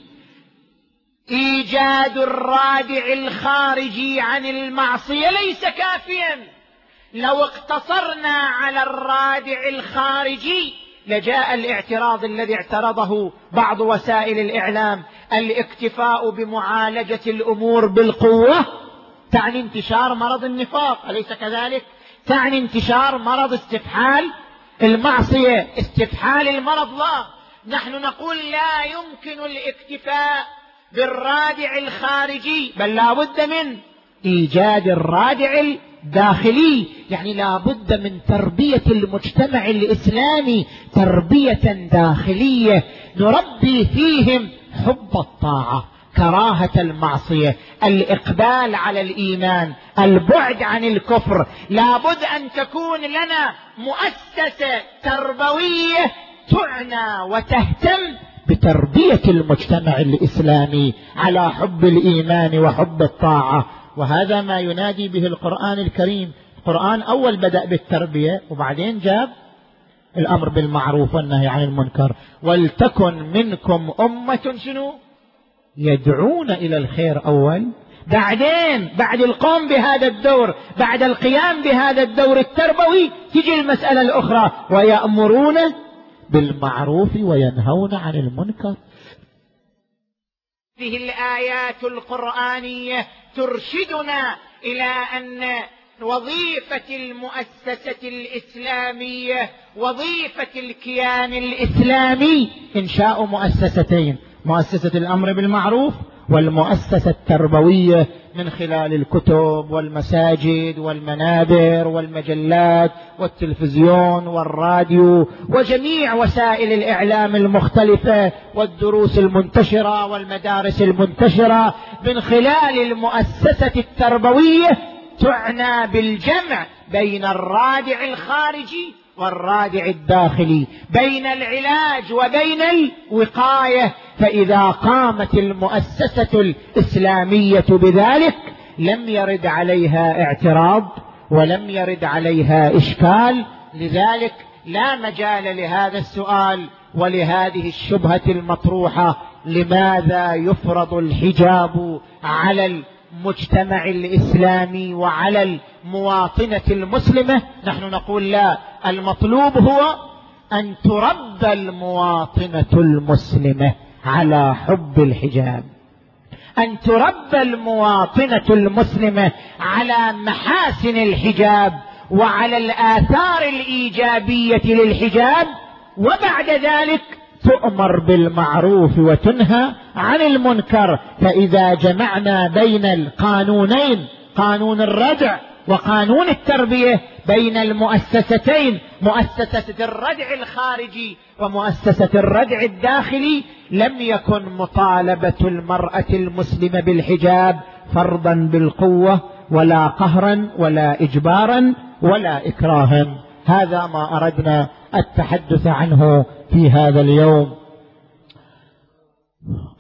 إيجاد الرادع الخارجي عن المعصية ليس كافيا. لو اقتصرنا على الرادع الخارجي لجاء الاعتراض الذي اعترضه بعض وسائل الإعلام. الاكتفاء بمعالجة الأمور بالقوة تعني انتشار مرض النفاق أليس كذلك؟ تعني انتشار مرض استفحال المعصية. استفحال المرض لا. نحن نقول لا يمكن الاكتفاء بالرادع الخارجي بل لا بد من إيجاد الرادع داخلي يعني لا بد من تربية المجتمع الإسلامي تربية داخلية نربي فيهم حب الطاعة كراهة المعصية الإقبال على الإيمان البعد عن الكفر. لابد أن تكون لنا مؤسسة تربوية تعنى وتهتم بتربية المجتمع الإسلامي على حب الإيمان وحب الطاعة. وهذا ما ينادي به القرآن الكريم. القرآن أول بدأ بالتربية وبعدين جاب الأمر بالمعروف والنهي عن المنكر. ولتكن منكم أمة شنو؟ يدعون إلى الخير أول. بعدين بعد القوم بهذا الدور بعد القيام بهذا الدور التربوي تجي المسألة الأخرى ويأمرون بالمعروف وينهون عن المنكر. هذه الآيات القرآنية ترشدنا إلى أن وظيفة المؤسسة الإسلامية وظيفة الكيان الإسلامي إنشاء مؤسستين مؤسسة الأمر بالمعروف والمؤسسة التربوية من خلال الكتب والمساجد والمنابر والمجلات والتلفزيون والراديو وجميع وسائل الإعلام المختلفة والدروس المنتشرة والمدارس المنتشرة من خلال المؤسسة التربوية تعنى بالجمع بين الرادع الخارجي والرادع الداخلي بين العلاج وبين الوقاية. فإذا قامت المؤسسة الإسلامية بذلك لم يرد عليها اعتراض ولم يرد عليها إشكال. لذلك لا مجال لهذا السؤال ولهذه الشبهة المطروحة لماذا يفرض الحجاب على المجتمع الإسلامي وعلى المواطنة المسلمة نحن نقول لا. المطلوب هو أن تربى المواطنة المسلمة على حب الحجاب. أن تربى المواطنة المسلمة على محاسن الحجاب وعلى الآثار الإيجابية للحجاب وبعد ذلك تؤمر بالمعروف وتنهى عن المنكر فإذا جمعنا بين القانونين قانون الردع وقانون التربية بين المؤسستين مؤسسة الردع الخارجي ومؤسسة الردع الداخلي لم يكن مطالبة المرأة المسلمة بالحجاب فرضا بالقوة ولا قهرا ولا اجبارا ولا اكراها. هذا ما أردنا التحدث عنه في هذا اليوم.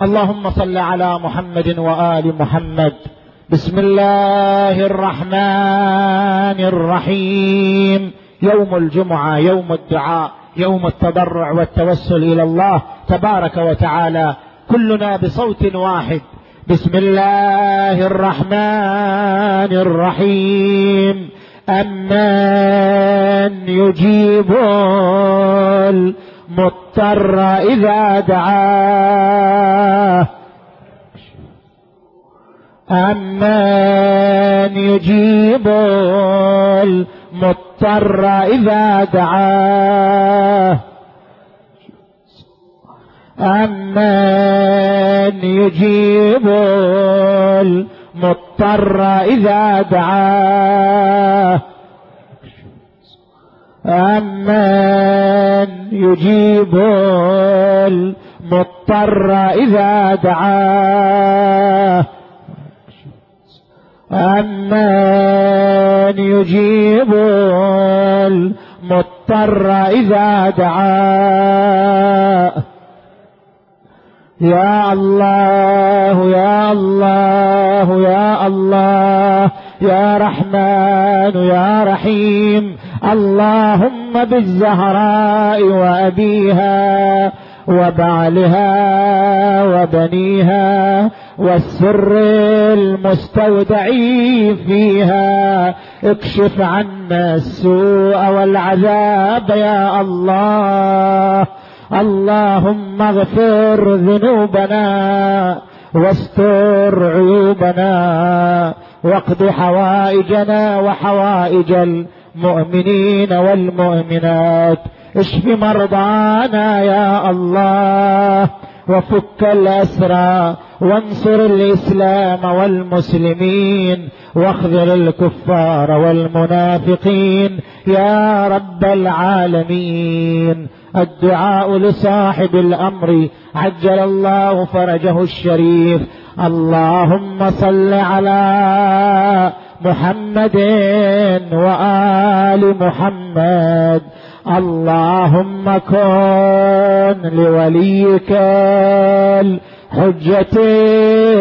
اللهم صل على محمد وآل محمد. بسم الله الرحمن الرحيم. يوم الجمعة يوم الدعاء يوم التضرع والتوسل إلى الله تبارك وتعالى. كلنا بصوت واحد. بسم الله الرحمن الرحيم. امن يجيب المضطر اذا دعاه. أمن يجيب المضطر إذا دعاه. أمن يجيب المضطر إذا دعاه. أمن يجيب المضطر إذا دعاه. أمن يجيب المضطر إذا دعاه. يا الله يا الله يا الله يا رحمن يا رحيم. اللهم بالزهراء وأبيها وبعلها وبنيها والسر المستودع فيها. اكشف عنا السوء والعذاب يا الله. اللهم اغفر ذنوبنا واستر عيوبنا واقض حوائجنا وحوائج المؤمنين والمؤمنات. اشف مرضانا يا الله. وفك الأسرى وانصر الإسلام والمسلمين واخذل الكفار والمنافقين يا رب العالمين. الدعاء لصاحب الأمر عجل الله فرجه الشريف. اللهم صل على محمد وآل محمد. اللهم كن لوليك الحجة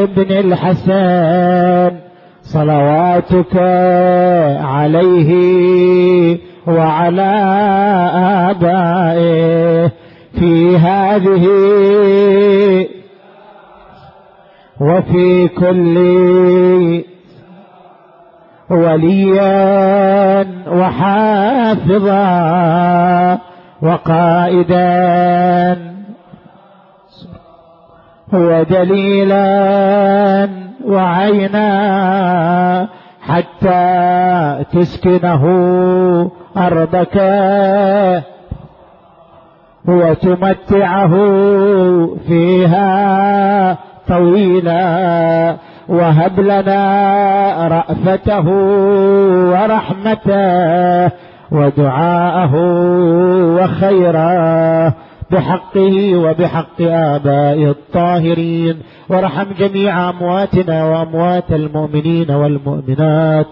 ابن الحسن صلواتك عليه وعلى آبائه في هذه وفي كل وليا وحافظا وقائدا. ودليلا وعينا حتى تسكنه أرضك. وتمتعه فيها طويلا. وهب لنا رأفته ورحمته ودعاءه وخيره بحقه وبحق آباء الطاهرين. وارحم جميع أمواتنا وأموات المؤمنين والمؤمنات.